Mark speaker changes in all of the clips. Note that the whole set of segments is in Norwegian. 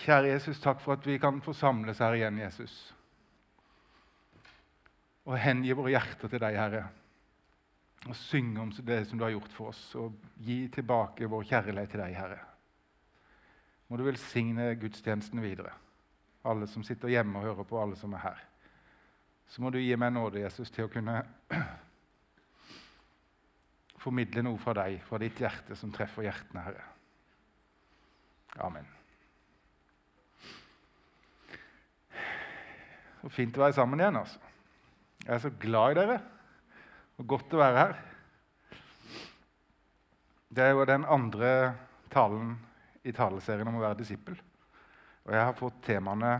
Speaker 1: Kjære Jesus, takk for at vi kan forsamles her igjen, Jesus. Og hengi våre hjerter til deg, Herre. Og synge om det som du har gjort for oss, og gi tilbake vår kjærlighet til deg, Herre. Må du velsigne gudstjenesten videre, alle som sitter hjemme og hører på, alle som er her. Så må du gi meg nåde, Jesus, til å kunne formidle noe fra deg, fra ditt hjerte, som treffer hjertene, Herre. Amen. Så fint å være sammen igjen. altså. Jeg er så glad i dere. Og godt å være her. Det er jo den andre talen i taleserien om å være disippel. Og jeg har fått temaene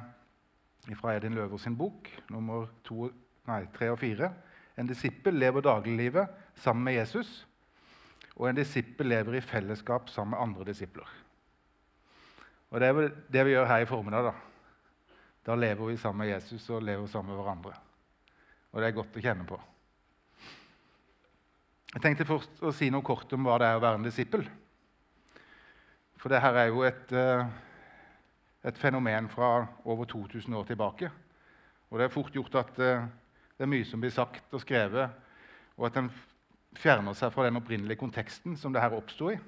Speaker 1: fra Edin Løver sin bok, nummer to, nei, tre og fire. En disippel lever dagliglivet sammen med Jesus, og en disippel lever i fellesskap sammen med andre disipler. Og Det er det vi gjør her i formiddag. Da Da lever vi sammen med Jesus og lever sammen med hverandre. Og det er godt å kjenne på. Jeg tenkte først å si noe kort om hva det er å være en disippel. For det her er jo et, eh, et fenomen fra over 2000 år tilbake. Og det er fort gjort at eh, det er mye som blir sagt og skrevet, og at en fjerner seg fra den opprinnelige konteksten som det her oppsto i,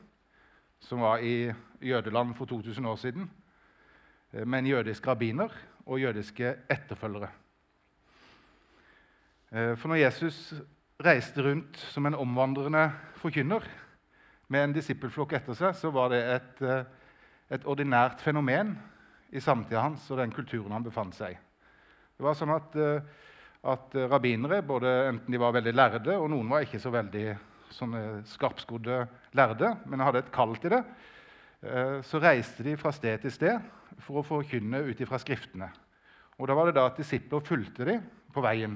Speaker 1: som var i Jødeland for 2000 år siden, eh, med en jødisk rabbiner og jødiske etterfølgere. For når Jesus reiste rundt som en omvandrende forkynner med en disippelflokk etter seg, så var det et, eh, et ordinært fenomen i samtida hans og den kulturen han befant seg i. Det var sånn at, eh, at rabbinere, både enten de var veldig lærde, og noen var ikke så veldig sånne skarpskodde lærde, men hadde et kall til det, eh, så reiste de fra sted til sted for å forkynne ut ifra Skriftene. Og Da var det da at disipler fulgte dem på veien.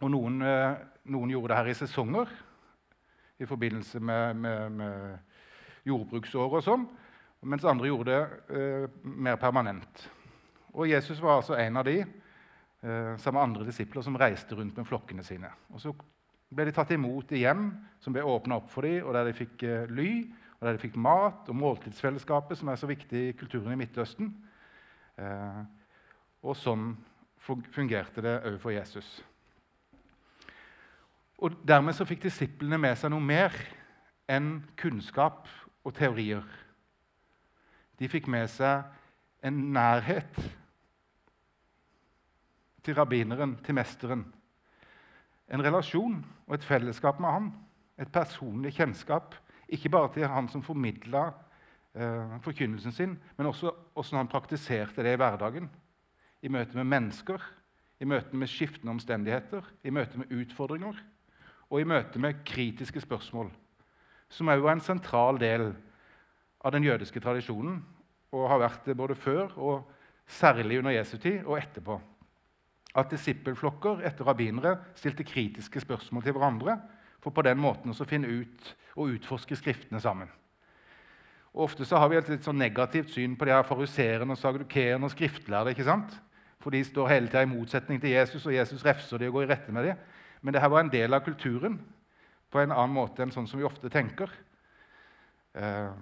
Speaker 1: og noen, noen gjorde det her i sesonger i forbindelse med, med, med jordbruksår og sånn, mens andre gjorde det eh, mer permanent. Og Jesus var altså en av de eh, sammen med andre disipler som reiste rundt med flokkene sine. Og Så ble de tatt imot i hjem som ble åpna opp for dem, og der de fikk eh, ly, og der de fikk mat og måltidsfellesskapet, som er så viktig i kulturen i Midtøsten. Eh, og sånn fungerte det òg for Jesus. Og Dermed så fikk disiplene med seg noe mer enn kunnskap og teorier. De fikk med seg en nærhet til rabbineren, til mesteren. En relasjon og et fellesskap med han. Et personlig kjennskap. Ikke bare til han som formidla eh, forkynnelsen sin, men også hvordan han praktiserte det i hverdagen. I møte med mennesker, i møte med skiftende omstendigheter, i møte med utfordringer og i møte med kritiske spørsmål, som òg var en sentral del av den jødiske tradisjonen og har vært det både før og særlig under Jesu tid og etterpå. At disippelflokker etter rabbinere stilte kritiske spørsmål til hverandre for på den måten å finne ut og utforske Skriftene sammen. Og ofte så har vi et litt sånn negativt syn på de her faruseerne og sadukeerne og skriftlærde. ikke sant? For de står hele tida i motsetning til Jesus, og Jesus refser de og går i rette med dem. Men dette var en del av kulturen på en annen måte enn sånn som vi ofte tenker. Eh,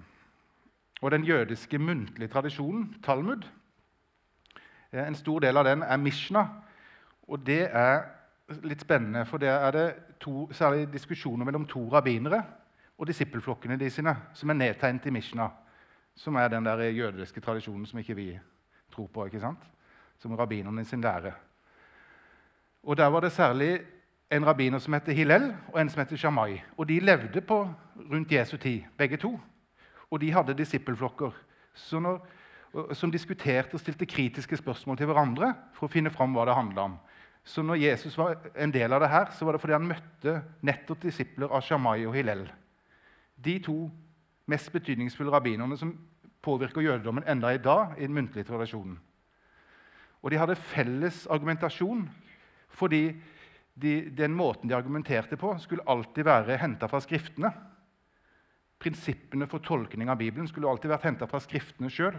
Speaker 1: og den jødiske muntlige tradisjonen, Talmud, eh, en stor del av den er Mishna. Og det er litt spennende, for der er det to, særlig diskusjoner mellom to rabbinere og disippelflokkene de sine, som er nedtegnet i Mishna, som er den der jødiske tradisjonen som ikke vi tror på, ikke sant? som rabbinerne sin lære. Og Der var det særlig en rabbiner som heter Hillel, og en som heter Shamai. Og De levde på rundt Jesu tid, begge to. Og de hadde disippelflokker som diskuterte og stilte kritiske spørsmål til hverandre for å finne fram hva det handla om. Så når Jesus var en del av det her, så var det fordi han møtte nettopp disipler av Shamai og Hillel. De to mest betydningsfulle rabbinerne som påvirker jødedommen enda i dag i den muntlige tradisjonen. Og de hadde felles argumentasjon fordi de, den måten de argumenterte på, skulle alltid være henta fra Skriftene. Prinsippene for tolkning av Bibelen skulle alltid vært henta fra Skriftene sjøl.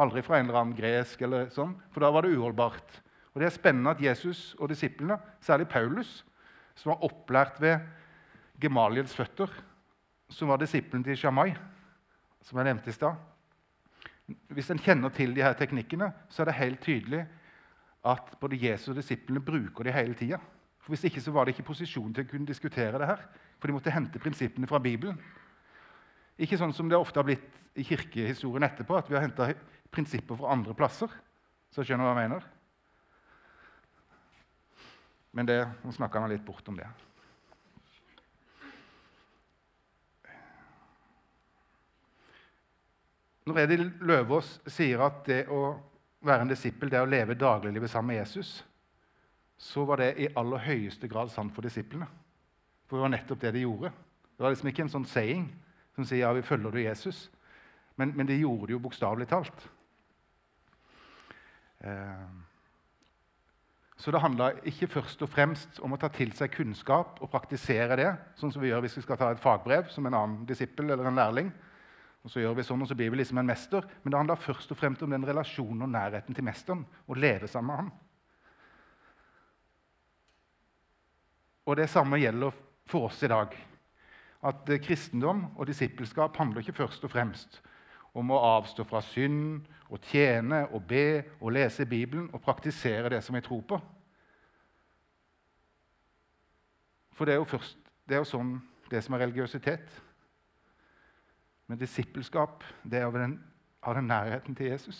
Speaker 1: Aldri fra en eller annen gresk, eller sånn, for da var det uholdbart. Og Det er spennende at Jesus og disiplene, særlig Paulus, som var opplært ved Gemaliels føtter, som var disippelen til Shamai, som jeg nevnte i stad, Hvis en kjenner til de her teknikkene, så er det helt tydelig at både Jesus og disiplene bruker de hele tida. Hvis ikke så var det ikke posisjon til å kunne diskutere det her. For de måtte hente prinsippene fra Bibelen. Ikke sånn som det ofte har blitt i kirkehistorien etterpå, at vi har henta prinsipper fra andre plasser. Så skjønner du hva jeg mener? Men det, nå snakka han litt bort om det. Når Edil Løvaas sier at det å være en disippel det er å leve dagliglivet sammen med Jesus, så var det i aller høyeste grad sant for disiplene. For det var nettopp det de gjorde. Det var liksom ikke en sånn saying som sier ja, vi følger du Jesus. Men, men de gjorde det jo bokstavelig talt. Eh, så det handla ikke først og fremst om å ta til seg kunnskap og praktisere det, sånn som vi gjør hvis vi skal ta et fagbrev som en annen disippel eller en lærling. Og så gjør vi sånn, og så blir vi liksom en mester. Men det handla først og fremst om den relasjonen og nærheten til mesteren. Å leve sammen med ham. Og det samme gjelder for oss i dag. At kristendom og disippelskap handler ikke først og fremst om å avstå fra synd og tjene og be og lese Bibelen og praktisere det som vi tror på. For det er jo, først, det er jo sånn det som er religiøsitet. Men disippelskap det er å ha den nærheten til Jesus.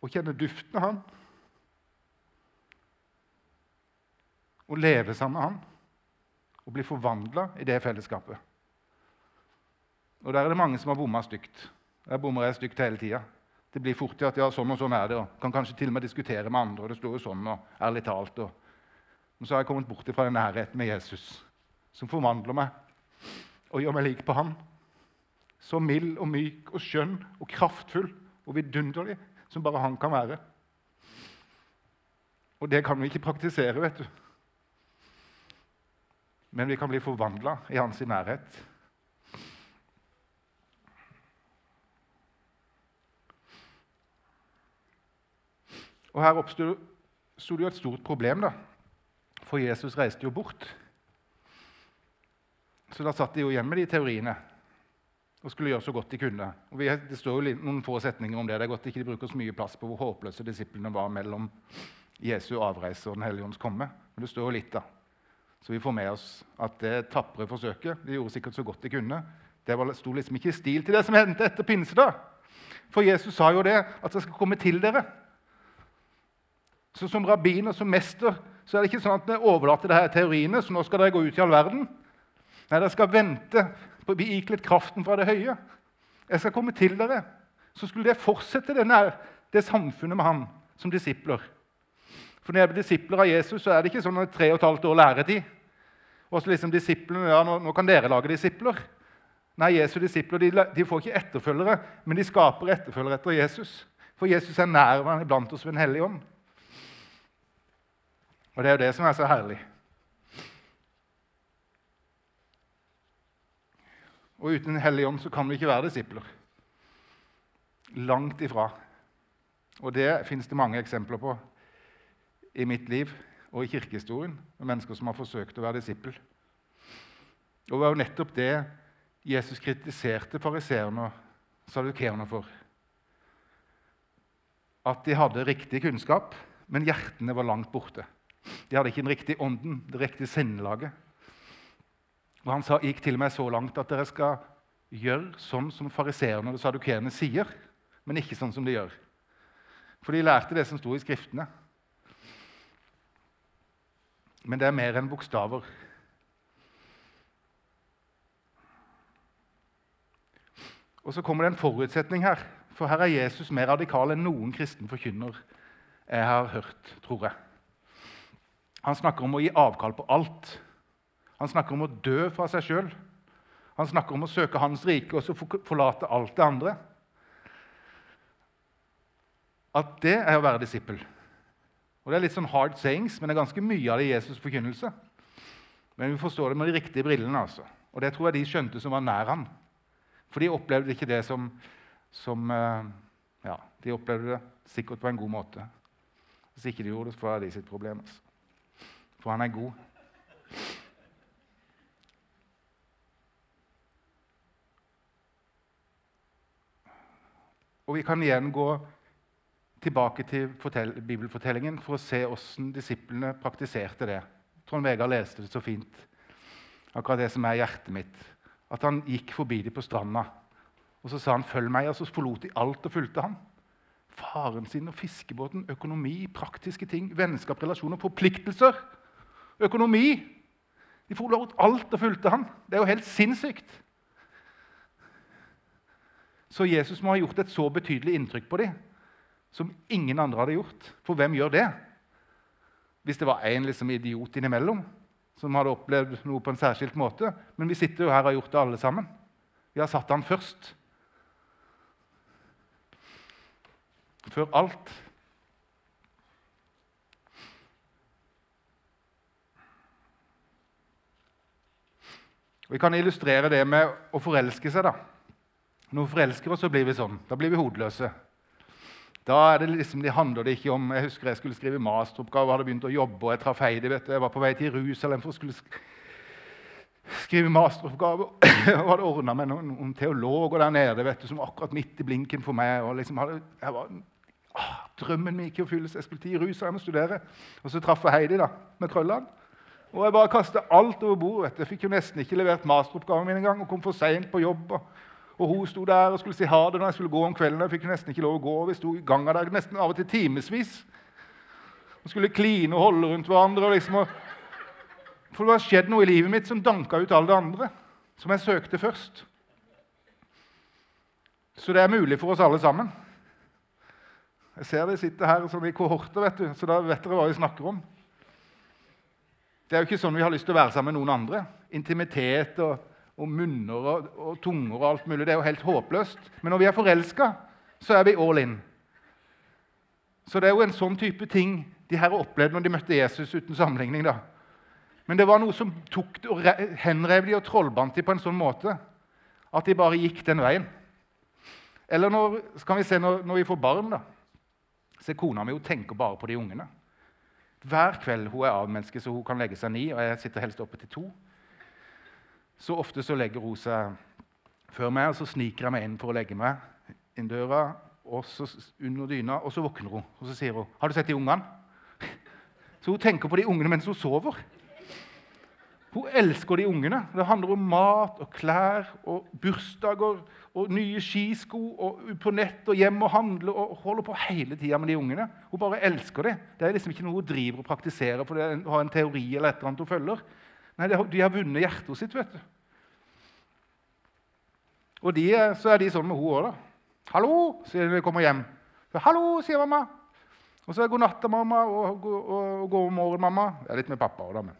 Speaker 1: Å kjenne duften av han. Å leve sammen med han. Og bli forvandla i det fellesskapet. Og Der er det mange som har bomma stygt. Jeg bommer jeg stygt hele tida. Det blir fort til at ja, sånn og sånn er det. og Kan kanskje til og med diskutere med andre. og det står jo sånn, og ærlig talt. Og... Men så har jeg kommet bort fra den nærheten med Jesus, som forvandler meg og gjør meg lik på han. Så mild og myk og skjønn og kraftfull og vidunderlig som bare han kan være. Og det kan vi ikke praktisere, vet du. Men vi kan bli forvandla i hans nærhet. Og Her oppsto det jo et stort problem, da. for Jesus reiste jo bort. Så da satt de jo igjen med de teoriene og skulle gjøre så godt de kunne. Og vi, det står jo noen få setninger om det. Det er godt ikke de bruker så mye plass på hvor håpløse disiplene var mellom Jesu avreise og Den hellige ånds komme. Men det står jo litt, da. Så vi får med oss at det tapre forsøket De gjorde sikkert så godt de kunne. Det var, sto liksom ikke i stil til det som hendte etter pinse. da. For Jesus sa jo det, at det skal komme til dere. Så Som rabbin og som mester så er det ikke sånn at vi overlater det her teoriene, så nå skal dere gå ut i all verden. Nei, dere skal vente på å bli ikledd kraften fra det høye. Jeg skal komme til dere. Så skulle dere fortsette det, det samfunnet med han som disipler. For når jeg blir disipler av Jesus, så er det ikke sånn at tre og et halvt år læretid. Og så liksom disiplene, ja, nå, nå, kan dere lage disipler. Nei, Jesu disipler de, de, får ikke etterfølgere, men de skaper etterfølgere etter Jesus. For Jesus er nærværende iblant oss ved Den hellige ånd. Og det er jo det som er så herlig. Og uten Den hellige ånd så kan vi ikke være disipler. Langt ifra. Og det fins det mange eksempler på i mitt liv og i kirkehistorien med mennesker som har forsøkt å være disippel. Og det var jo nettopp det Jesus kritiserte fariseerne og sadukeerne for. At de hadde riktig kunnskap, men hjertene var langt borte. De hadde ikke den riktige ånden, det riktige sinnelaget. Og Han sa, gikk til med så langt at dere skal gjøre sånn som fariseerne og sadukerene sier, men ikke sånn som de gjør. For de lærte det som sto i Skriftene. Men det er mer enn bokstaver. Og så kommer det en forutsetning her. For her er Jesus mer radikal enn noen kristen forkynner jeg har hørt, tror jeg. Han snakker om å gi avkall på alt. Han snakker om å dø fra seg sjøl. Han snakker om å søke Hans rike og så forlate alt det andre. At det er å være disippel. Og Det er litt sånn hard sayings, men det er ganske mye av det i Jesus' forkynnelse. Men vi forstår det med de riktige brillene. altså. Og det tror jeg de skjønte som var nær ham. For de opplevde ikke det som, som eh, Ja, de opplevde det sikkert på en god måte. Hvis ikke de gjorde det, så var det de sitt problem. altså. For han er god. Og vi kan igjen gå tilbake til bibelfortellingen for å se hvordan disiplene praktiserte det. Trond Vegard leste det så fint, akkurat det som er hjertet mitt. At han gikk forbi dem på stranda, og så sa han 'følg meg', og så forlot de alt og fulgte ham. Faren sin og fiskebåten, økonomi, praktiske ting, vennskap, relasjoner, forpliktelser. Økonomi. De forlot alt og fulgte ham. Det er jo helt sinnssykt. Så Jesus må ha gjort et så betydelig inntrykk på dem som ingen andre hadde gjort. For hvem gjør det? Hvis det var en liksom idiot innimellom som hadde opplevd noe på en særskilt måte. Men vi sitter jo her og har gjort det alle sammen. Vi har satt han først. Før alt. Vi kan illustrere det med å forelske seg. da. Når vi forelsker oss, så blir vi sånn. Da blir vi hodeløse. Da det liksom, det handler det ikke om Jeg husker jeg skulle skrive masteroppgave, hadde begynt å jobbe, og jeg traff Heidi. vet du. Jeg var på vei til Jerusalem for å skulle skrive masteroppgave. og hadde ordna med noen, noen, teologer der nede vet du, som akkurat midt i blinken for meg. og liksom hadde, jeg var, ah, Drømmen min gikk i oppfyllelse. Jeg skulle til Jerusalem og studere. Og så traff jeg Heidi da, med krøllene. Og jeg bare kastet alt over bordet. Jeg fikk jo nesten ikke levert masteroppgaven min engang og kom for seint på jobb. og og hun sto der og skulle si ha det når jeg skulle gå om kvelden. Jeg fikk nesten ikke lov å gå. Vi sto i gangen der nesten av og til timevis. Og skulle kline og holde rundt hverandre. Og liksom, for det var skjedd noe i livet mitt som danka ut alle det andre. Som jeg søkte først. Så det er mulig for oss alle sammen. Jeg ser de sitter her sånn i kohorter, vet du, så da vet dere hva vi snakker om. Det er jo ikke sånn vi har lyst til å være sammen med noen andre. Intimitet og og munner og, og, tunger og alt mulig. Det er jo helt håpløst. Men når vi er forelska, så er vi all in. Så det er jo en sånn type ting de her opplevde når de møtte Jesus uten sammenligning. da. Men det var noe som tok og henrev de og trollbandt de på en sånn måte at de bare gikk den veien. Eller når, kan vi se når, når vi får barn, da. Se, kona mi hun tenker bare på de ungene. Hver kveld hun er avmenneske, så hun kan legge seg ni, og jeg sitter helst oppe til to. Så ofte så legger hun seg før meg, og så sniker jeg meg inn for å legge meg inn døra, og så under dyna, og så våkner hun. Og så sier hun 'Har du sett de ungene?' Så hun tenker på de ungene mens hun sover. Hun elsker de ungene. Det handler om mat og klær og bursdager og nye skisko og på nett og hjem og handle og holder på hele tida med de ungene. Hun bare elsker det. Det er liksom ikke noe hun driver og praktiserer for å ha en teori eller et eller annet hun følger. Nei, De har vunnet hjertet sitt, vet du. Og de, så er de sånn med hun òg. 'Hallo', sier de når de kommer hjem. 'Hallo', sier mamma. Og så er 'god natt, mamma', og, og, og 'god morgen, mamma'. Det er litt med pappa òg, da. Men.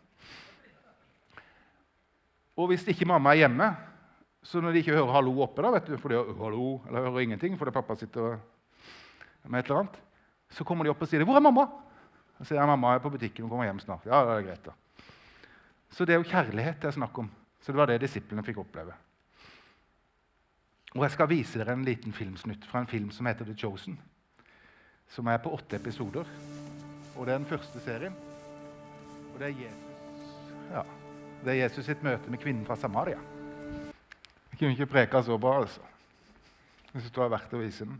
Speaker 1: Og hvis ikke mamma er hjemme, så når de ikke hører 'hallo' oppe, da, vet du, for de hører 'hallo', eller hører ingenting fordi pappa sitter med et eller annet, så kommer de opp og sier 'Hvor er mamma?' Så sier jeg 'Mamma er på butikken hun kommer hjem snart'. Ja, det er greit da. Så det er jo kjærlighet det er snakk om. Så det var det disiplene fikk oppleve. Og Jeg skal vise dere en liten filmsnutt fra en film som heter The Chosen. Som er på åtte episoder. Og Det er den første serien. Og Det er Jesus, ja, det er Jesus sitt møte med kvinnen fra Samaria. Kunne ikke preka så bra, altså. Jeg syns det var verdt å vise den.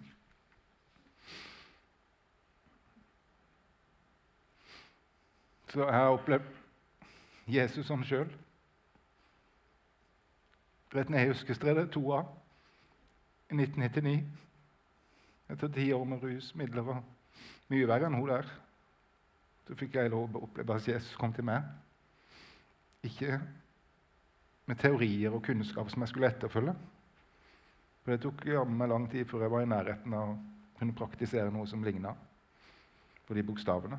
Speaker 1: Så jeg har opplevd Jesus som sjøl. Rett ned i Huskestredet, 2A, i 1999. Etter ti år med rus, midler og mye verre enn hun der. Så fikk jeg lov å oppleve at Jesus kom til meg. Ikke med teorier og kunnskap som jeg skulle etterfølge. For Det tok jammen lang tid før jeg var i nærheten av å kunne praktisere noe som ligna på de bokstavene.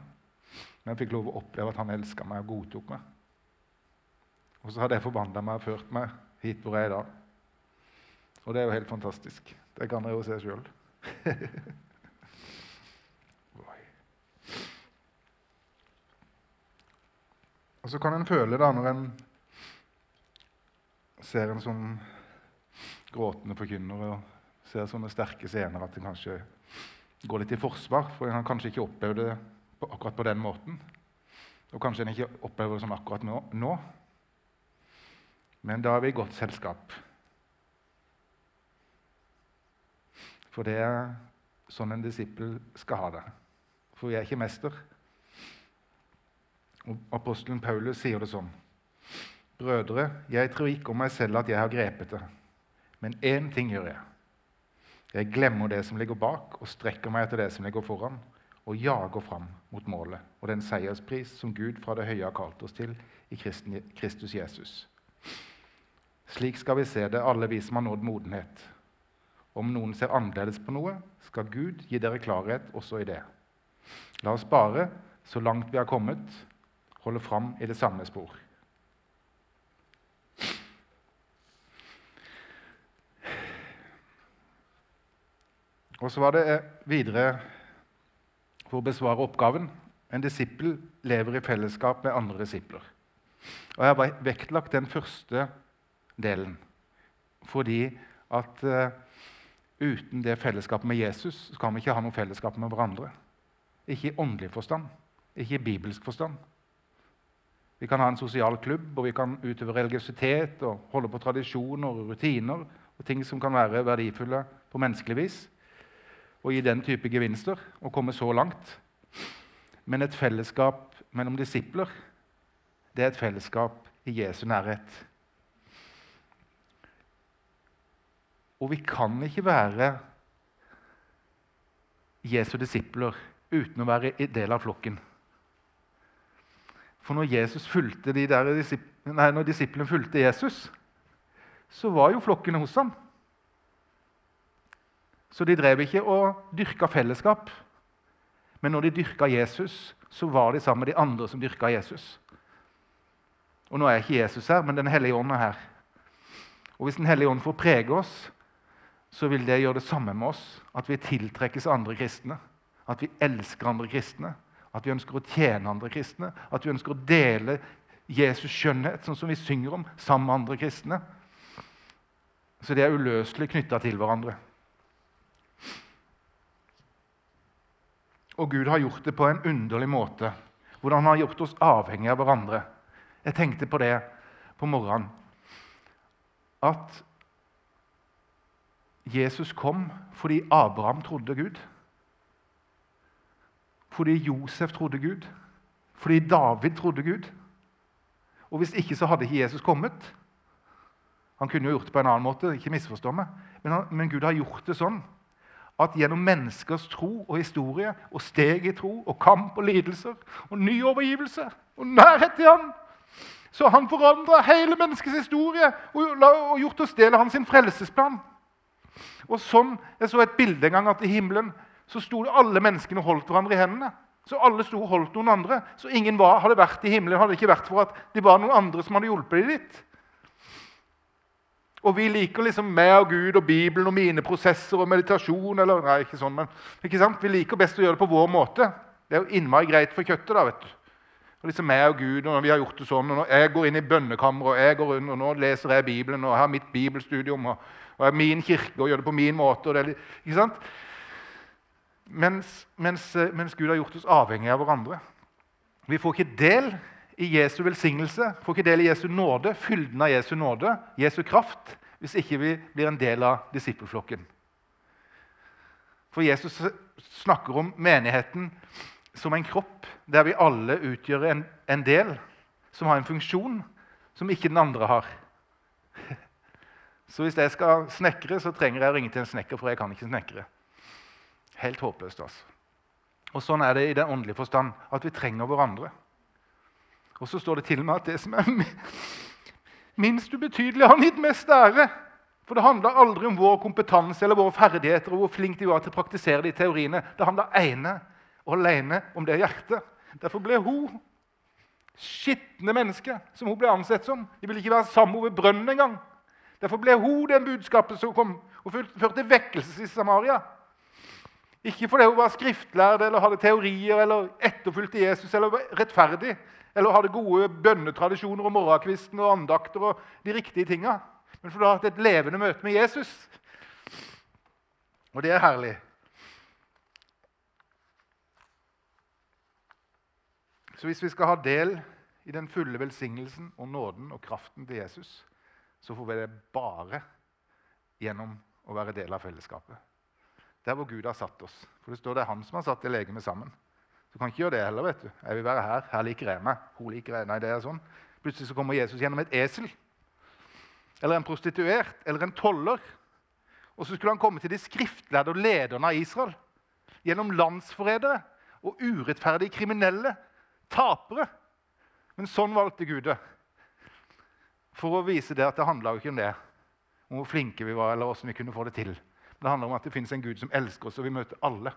Speaker 1: Men jeg fikk lov å oppleve at han elska meg og godtok meg. Og så har det forvandla meg og ført meg hit hvor jeg er i dag. Og det er jo helt fantastisk. Det kan dere jo se sjøl. og så kan en føle, da, når en ser en sånn gråtende forkynner og ser sånne sterke scener, at en kanskje går litt i forsvar. For en har kanskje ikke opplevd det på, akkurat på den måten. Og kanskje en ikke opplever det sånn akkurat nå. nå. Men da er vi i godt selskap. For det er sånn en disippel skal ha det. For vi er ikke mester. Og Apostelen Paulus sier det sånn. Brødre, jeg tror ikke om meg selv at jeg har grepet det. Men én ting gjør jeg. Jeg glemmer det som ligger bak, og strekker meg etter det som ligger foran, og jager fram mot målet og den seierspris som Gud fra det høye har kalt oss til i Kristus Jesus. Slik skal vi se det, alle vi som har nådd modenhet. Om noen ser annerledes på noe, skal Gud gi dere klarhet også i det. La oss bare, så langt vi har kommet, holde fram i det samme spor. Og så var det eh, videre for å besvare oppgaven. En disippel lever i fellesskap med andre disipler. Og Jeg har vektlagt den første delen fordi at uh, uten det fellesskapet med Jesus så kan vi ikke ha noe fellesskap med hverandre. Ikke i åndelig forstand, ikke i bibelsk forstand. Vi kan ha en sosial klubb, og vi kan utøve religiøsitet og holde på tradisjoner og rutiner og ting som kan være verdifulle på menneskelig vis og gi den type gevinster og komme så langt. Men et fellesskap mellom disipler det er et fellesskap i Jesu nærhet. Og vi kan ikke være Jesu disipler uten å være en del av flokken. For når, Jesus fulgte de der, nei, når disiplene fulgte Jesus, så var jo flokken hos ham. Så de drev ikke og dyrka fellesskap. Men når de dyrka Jesus, så var de sammen med de andre som dyrka Jesus. Og Nå er ikke Jesus her, men Den hellige ånd er her. Og Hvis Den hellige ånd får prege oss, så vil det gjøre det samme med oss. At vi tiltrekkes andre kristne. At vi elsker andre kristne. At vi ønsker å tjene andre kristne. At vi ønsker å dele Jesus' skjønnhet, sånn som vi synger om, sammen med andre kristne. Så de er uløselig knytta til hverandre. Og Gud har gjort det på en underlig måte. Hvordan han har gjort oss avhengige av hverandre. Jeg tenkte på det på morgenen. At Jesus kom fordi Abraham trodde Gud. Fordi Josef trodde Gud. Fordi David trodde Gud. Og Hvis ikke så hadde ikke Jesus kommet. Han kunne jo gjort det på en annen måte, ikke misforstå meg. Men, han, men Gud har gjort det sånn at gjennom menneskers tro og historie og steg i tro og kamp og lidelser og ny overgivelse og nærhet til Han så han forandra hele menneskets historie og, gjort oss del av hans frelsesplan. Og sånn, Jeg så et bilde en gang at i himmelen så sto alle menneskene og holdt hverandre i hendene. Så alle sto og holdt noen andre. Så ingen var, hadde vært i himmelen hadde ikke vært for at det var noen andre som hadde hjulpet dem dit. Og vi liker liksom meg og Gud og Bibelen og mine prosesser og meditasjon. eller, nei, ikke sånn, men ikke sant? Vi liker best å gjøre det på vår måte. Det er jo innmari greit for kjøttet. da, vet du. Og liksom meg og Gud, og vi har gjort det sånn, og når Jeg går inn i bønnekammeret og jeg går rundt, og nå leser jeg Bibelen og jeg har mitt bibelstudium og, og er min kirke og gjør det på min måte. og det, ikke sant? Mens, mens, mens Gud har gjort oss avhengige av hverandre. Vi får ikke del i Jesu velsignelse, får ikke del i Jesu nåde, fylden av Jesu nåde, Jesu kraft, hvis ikke vi blir en del av disippelflokken. For Jesus snakker om menigheten som en kropp der vi alle utgjør en, en del som har en funksjon som ikke den andre har. Så hvis jeg skal snekre, så trenger jeg å ringe til en snekker, for jeg kan ikke snekre. Helt håpløst. altså. Og Sånn er det i den åndelige forstand, at vi trenger hverandre. Og så står det til og med at det som er minst ubetydelig, har han gitt mest ære. For det handler aldri om vår kompetanse eller våre ferdigheter og hvor flink de var til å praktisere de teoriene. Det handler ene og alene om det hjertet. Derfor ble hun skitne menneske som hun ble ansett som. De ville ikke være sammen over brønnen engang. Derfor ble hun den budskapet som kom og førte vekkelse i Samaria. Ikke fordi hun var skriftlærd eller hadde teorier eller etterfulgte Jesus eller var rettferdig, eller hadde gode bønnetradisjoner og morgenkvisten og andakter og de riktige tinga. Men for du har hatt et levende møte med Jesus. Og det er herlig. Så hvis vi skal ha del i den fulle velsignelsen og nåden og kraften til Jesus, så får vi det bare gjennom å være del av fellesskapet. der hvor Gud har satt oss. For det står det er han som har satt det legemet sammen. Så kan ikke gjøre det heller. vet du. Jeg vil være her. Her liker jeg meg. Hun liker jeg. Nei, det er sånn. Plutselig så kommer Jesus gjennom et esel. Eller en prostituert. Eller en toller. Og så skulle han komme til de skriftlærde og lederne av Israel. Gjennom landsforrædere og urettferdige kriminelle. Tapere. Men sånn valgte Gud det. For å vise det at det handla ikke om det, om hvor flinke vi var, eller åssen vi kunne få det til. Men det handler om at det fins en Gud som elsker oss, og vi møter alle.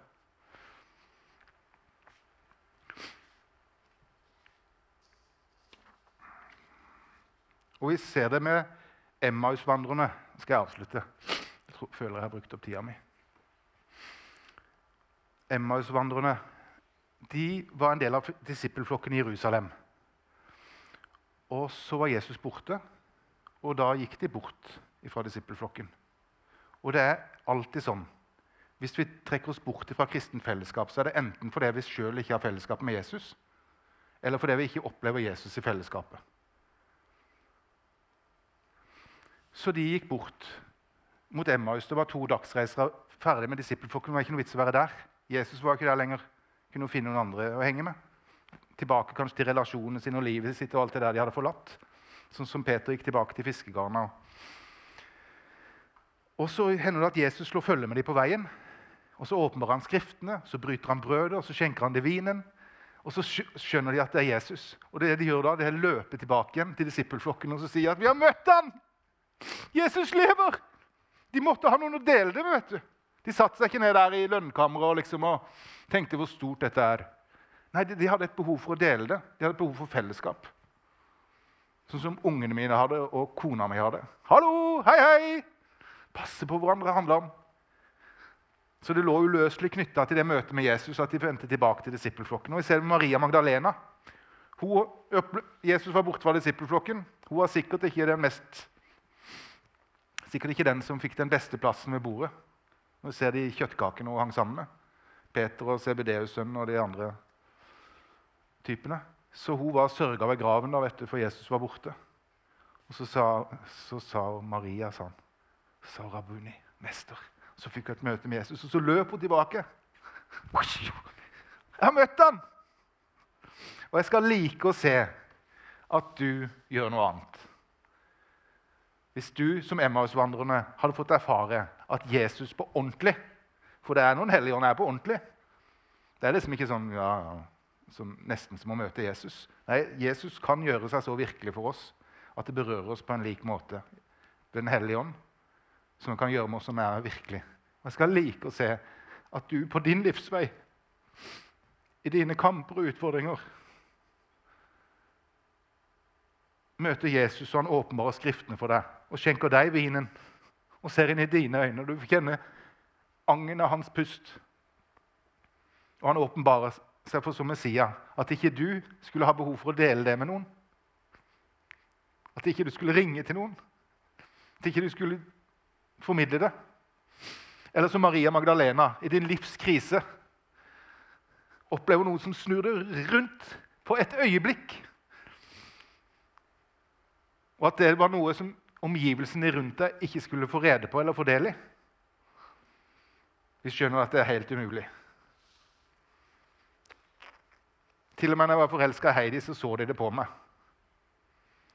Speaker 1: Og vi ser det med Emmaus-vandrerne. Skal jeg avslutte? Jeg tror, føler jeg har brukt opp tida mi. Emmaus-vandrerne de var en del av disippelflokken i Jerusalem. Og så var Jesus borte, og da gikk de bort fra disippelflokken. Og det er alltid sånn. Hvis vi trekker oss bort fra kristent fellesskap, så er det enten fordi vi sjøl ikke har fellesskap med Jesus, eller fordi vi ikke opplever Jesus i fellesskapet. Så de gikk bort mot Emmaus. Det var to dagsreiser ferdig med disippelflokken. Det var ikke noe vits å være der. Jesus var ikke der lenger. Kunne finne noen andre å henge med. Tilbake kanskje til relasjonene sine og livet sitt og alt det der de hadde forlatt. Sånn som Peter gikk tilbake til fiskegarna. Og så hender det at Jesus slår følge med dem på veien. Og Så åpenbarer han Skriftene, så bryter han brødet og så skjenker han det vinen. Og Så skjønner de at det er Jesus. Og det de gjør da, det er å løpe tilbake igjen til disippelflokken og så si at 'Vi har møtt han! Jesus lever!' De måtte ha noen å dele det med. vet du. De satte seg ikke ned der i lønnkammeret liksom, og tenkte hvor stort dette er. Nei, de, de, hadde et behov for å dele det. De hadde et behov for fellesskap. Sånn som ungene mine hadde, og kona mi hadde. 'Hallo! Hei, hei!' Passe på hverandre handler om. Så det lå uløselig knytta til det møtet med Jesus at de vendte tilbake til disippelflokken. Og vi ser med Maria Magdalena. Hun, Jesus var borte fra disippelflokken. Hun var sikkert ikke den mest Sikkert ikke den som fikk den beste plassen ved bordet. Nå ser de kjøttkakene hun hang sammen med. Peter og CBD-sønnen og de andre typene. Så hun var sørga ved graven da, vet du, for Jesus var borte. Og så sa, så sa Maria sånn sa Rabuni, mester. Så fikk hun et møte med Jesus, og så løp hun tilbake. Jeg har møtt han! Og jeg skal like å se at du gjør noe annet. Hvis du som Emmaus-vandrerne hadde fått erfare at Jesus på ordentlig For det er noen hellige ånd her på ordentlig. Det er liksom ikke sånn ja, som nesten som å møte Jesus. Nei, Jesus kan gjøre seg så virkelig for oss at det berører oss på en lik måte ved Den hellige ånd som kan gjøre med oss som er virkelig. Jeg skal like å se at du på din livsvei, i dine kamper og utfordringer, møter Jesus, og han åpenbarer Skriftene for deg og skjenker deg vinen og ser inn i dine øyne. og Du kjenner kjenne angen av hans pust. Og han åpenbarer seg for som Messias, at ikke du skulle ha behov for å dele det med noen. At ikke du skulle ringe til noen. At ikke du skulle formidle det. Eller som Maria Magdalena i din livs krise. Opplever noe som snur deg rundt på et øyeblikk. Og at det var noe som omgivelsene rundt deg ikke skulle få rede på eller få del i. Vi skjønner at det er helt umulig. Til og med når jeg var forelska i Heidi, så så de det på meg.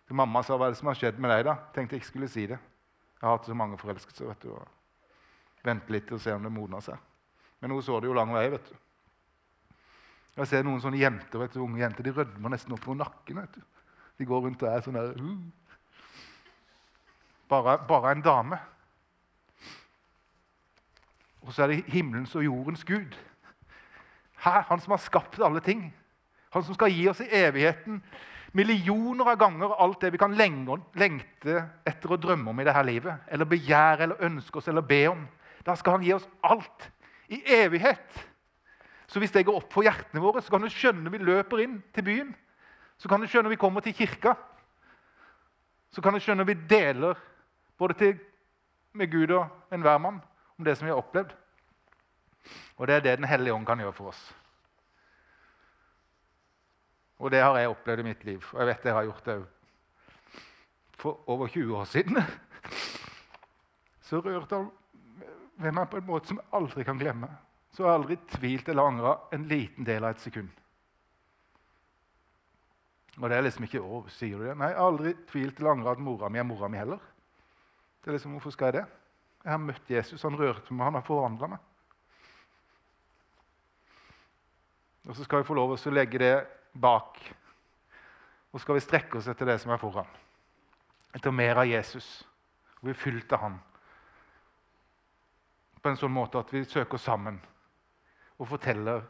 Speaker 1: Så mamma sa hva er det som har skjedd med deg. da? Tenkte jeg ikke skulle si det. Jeg har hatt så mange forelskelser. vet du, og Vente litt og se om det modner seg. Men hun så det jo lang vei. vet du. Jeg ser noen sånne jenter, vet du, unge jenter de rødmer nesten opp på nakken. vet du. De går rundt og er sånn der uh. Bare, bare en dame. Og så er det himmelens og jordens Gud. Her, han som har skapt alle ting. Han som skal gi oss i evigheten millioner av ganger alt det vi kan lengte etter å drømme om i dette livet, eller begjære eller ønske oss eller be om. Da skal han gi oss alt i evighet. Så hvis det går opp for hjertene våre, så kan du skjønne vi løper inn til byen. Så kan du skjønne vi kommer til kirka. Så kan du skjønne vi deler både til, med Gud og enhver mann om det som vi har opplevd. Og det er det Den hellige ånd kan gjøre for oss. Og det har jeg opplevd i mitt liv. Og jeg vet jeg har gjort det. For over 20 år siden så rørte han ved meg på en måte som jeg aldri kan glemme. Så har jeg aldri tvilt eller angra en liten del av et sekund. Og det er liksom ikke å, sier du det? Nei, jeg har aldri tvilt eller angra at mora mi er mora mi heller. Det er liksom, Hvorfor skal jeg det? Jeg har møtt Jesus, han rørte meg, han har forvandla meg. Og så skal vi få lov til å legge det bak. Og så skal vi strekke oss etter det som er foran. Etter mer av Jesus. Og vi fylt Han. På en sånn måte at vi søker sammen og forteller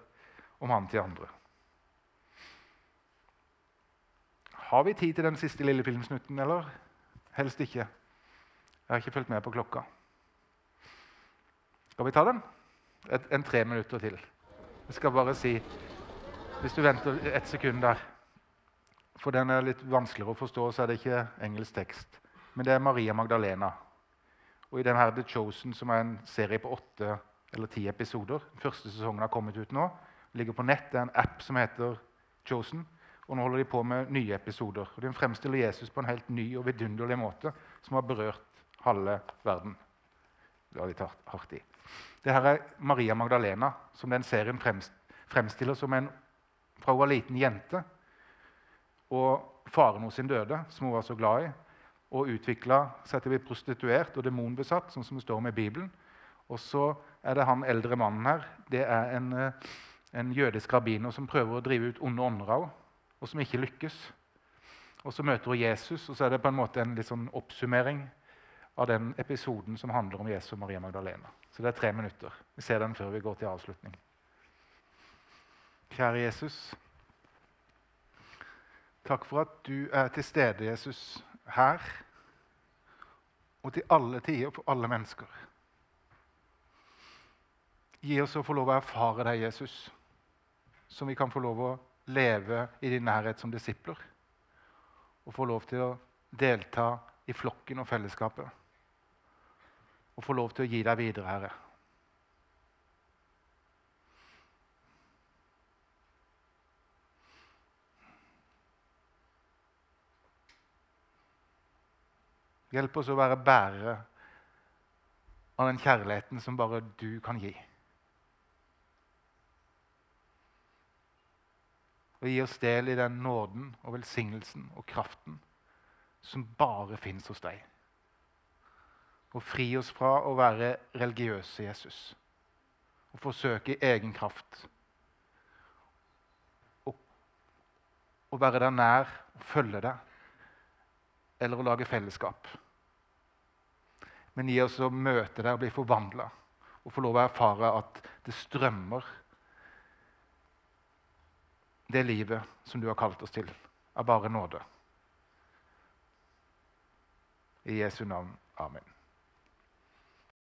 Speaker 1: om Han til andre. Har vi tid til den siste lille filmsnutten, eller? Helst ikke. Jeg har ikke fulgt med på klokka. Skal vi ta den? Et, en tre minutter til. Jeg skal bare si Hvis du venter et sekund der For den er litt vanskeligere å forstå, så er det ikke engelsk tekst. Men det er Maria Magdalena. Og i den her The Chosen, som er en serie på åtte eller ti episoder Den første sesongen har kommet ut nå. ligger på nett. Det er en app som heter Chosen. Og nå holder de på med nye episoder. Og De fremstiller Jesus på en helt ny og vidunderlig måte som har berørt halve verden. Det var litt hardt i. Det her er Maria Magdalena, som den serien fremstiller som en fra hun var liten jente. Og faren hennes døde, som hun var så glad i, og utvikla seg til å bli prostituert og demonbesatt, sånn som det står med Bibelen. Og så er det han eldre mannen her. Det er en, eh, en jødisk rabbiner som prøver å drive ut onde ånder av henne, og som ikke lykkes. Og Så møter hun Jesus, og så er det på en måte en litt sånn oppsummering av den episoden som handler om Jesus og Maria Magdalena. Så det er tre minutter. Vi ser den før vi går til avslutning. Kjære Jesus. Takk for at du er til stede, Jesus, her og til alle tider for alle mennesker. Gi oss å få lov å erfare deg, Jesus, så vi kan få lov å leve i din nærhet som disipler. Og få lov til å delta i flokken og fellesskapet. Og få lov til å gi deg videre, Herre. Hjelp oss å være bærere av den kjærligheten som bare du kan gi. Og gi oss del i den nåden og velsignelsen og kraften som bare fins hos deg. Og fri oss fra å være religiøse Jesus og forsøke i egen kraft å være der nær og følge deg eller å lage fellesskap. Men gi oss å møte deg og bli forvandla og få lov å erfare at det strømmer det livet som du har kalt oss til, av bare nåde. I Jesu navn. Amen.